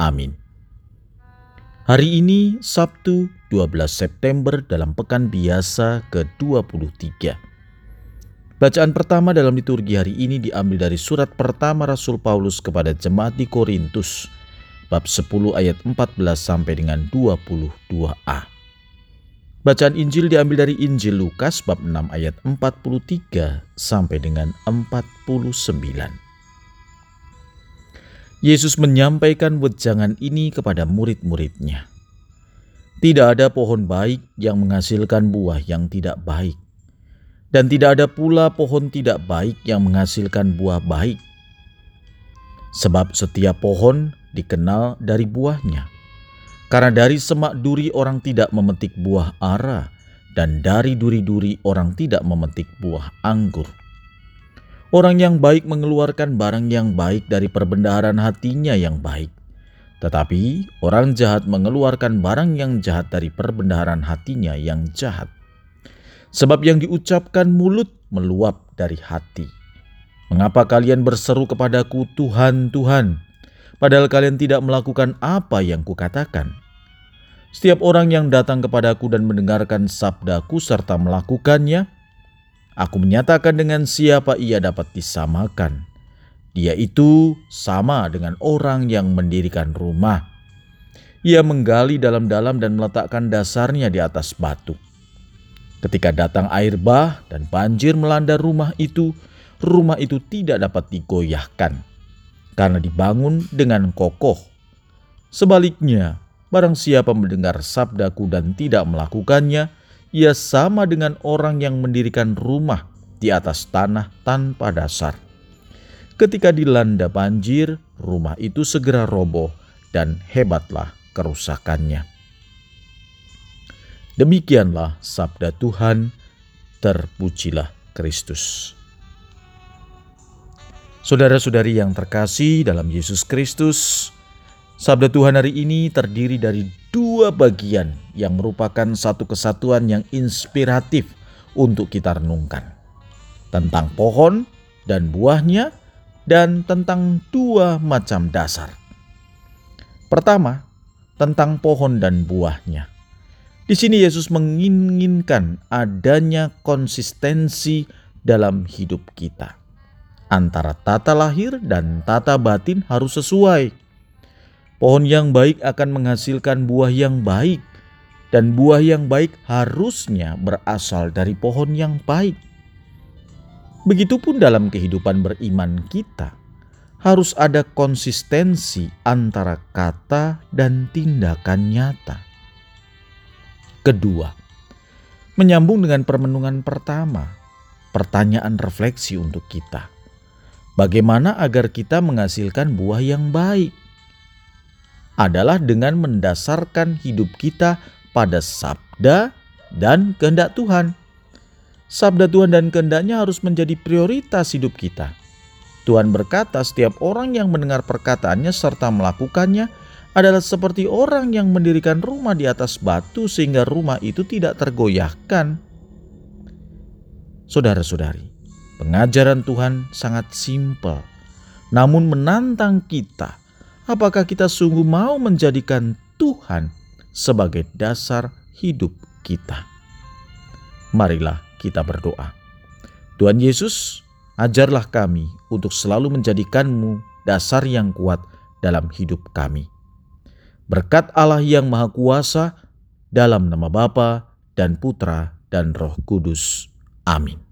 Amin. Hari ini Sabtu 12 September dalam pekan biasa ke-23. Bacaan pertama dalam liturgi hari ini diambil dari surat pertama Rasul Paulus kepada jemaat di Korintus, bab 10 ayat 14 sampai dengan 22a. Bacaan Injil diambil dari Injil Lukas bab 6 ayat 43 sampai dengan 49. Yesus menyampaikan wejangan ini kepada murid-muridnya. Tidak ada pohon baik yang menghasilkan buah yang tidak baik, dan tidak ada pula pohon tidak baik yang menghasilkan buah baik. Sebab setiap pohon dikenal dari buahnya. Karena dari semak duri orang tidak memetik buah ara, dan dari duri-duri orang tidak memetik buah anggur. Orang yang baik mengeluarkan barang yang baik dari perbendaharaan hatinya yang baik. Tetapi orang jahat mengeluarkan barang yang jahat dari perbendaharaan hatinya yang jahat. Sebab yang diucapkan mulut meluap dari hati. Mengapa kalian berseru kepadaku Tuhan, Tuhan, padahal kalian tidak melakukan apa yang kukatakan? Setiap orang yang datang kepadaku dan mendengarkan sabdaku serta melakukannya, Aku menyatakan dengan siapa ia dapat disamakan. Dia itu sama dengan orang yang mendirikan rumah. Ia menggali dalam-dalam dan meletakkan dasarnya di atas batu. Ketika datang air bah dan banjir melanda rumah itu, rumah itu tidak dapat digoyahkan karena dibangun dengan kokoh. Sebaliknya, barang siapa mendengar sabdaku dan tidak melakukannya, ia sama dengan orang yang mendirikan rumah di atas tanah tanpa dasar. Ketika dilanda banjir, rumah itu segera roboh dan hebatlah kerusakannya. Demikianlah sabda Tuhan, terpujilah Kristus. Saudara-saudari yang terkasih dalam Yesus Kristus, Sabda Tuhan hari ini terdiri dari dua bagian yang merupakan satu kesatuan yang inspiratif untuk kita renungkan. Tentang pohon dan buahnya dan tentang dua macam dasar. Pertama, tentang pohon dan buahnya. Di sini Yesus menginginkan adanya konsistensi dalam hidup kita. Antara tata lahir dan tata batin harus sesuai Pohon yang baik akan menghasilkan buah yang baik, dan buah yang baik harusnya berasal dari pohon yang baik. Begitupun dalam kehidupan beriman kita, harus ada konsistensi antara kata dan tindakan nyata. Kedua, menyambung dengan permenungan pertama, pertanyaan refleksi untuk kita. Bagaimana agar kita menghasilkan buah yang baik? adalah dengan mendasarkan hidup kita pada sabda dan kehendak Tuhan. Sabda Tuhan dan kehendaknya harus menjadi prioritas hidup kita. Tuhan berkata, setiap orang yang mendengar perkataannya serta melakukannya adalah seperti orang yang mendirikan rumah di atas batu sehingga rumah itu tidak tergoyahkan. Saudara-saudari, pengajaran Tuhan sangat simpel, namun menantang kita apakah kita sungguh mau menjadikan Tuhan sebagai dasar hidup kita? Marilah kita berdoa. Tuhan Yesus, ajarlah kami untuk selalu menjadikanmu dasar yang kuat dalam hidup kami. Berkat Allah yang Maha Kuasa, dalam nama Bapa dan Putra dan Roh Kudus. Amin.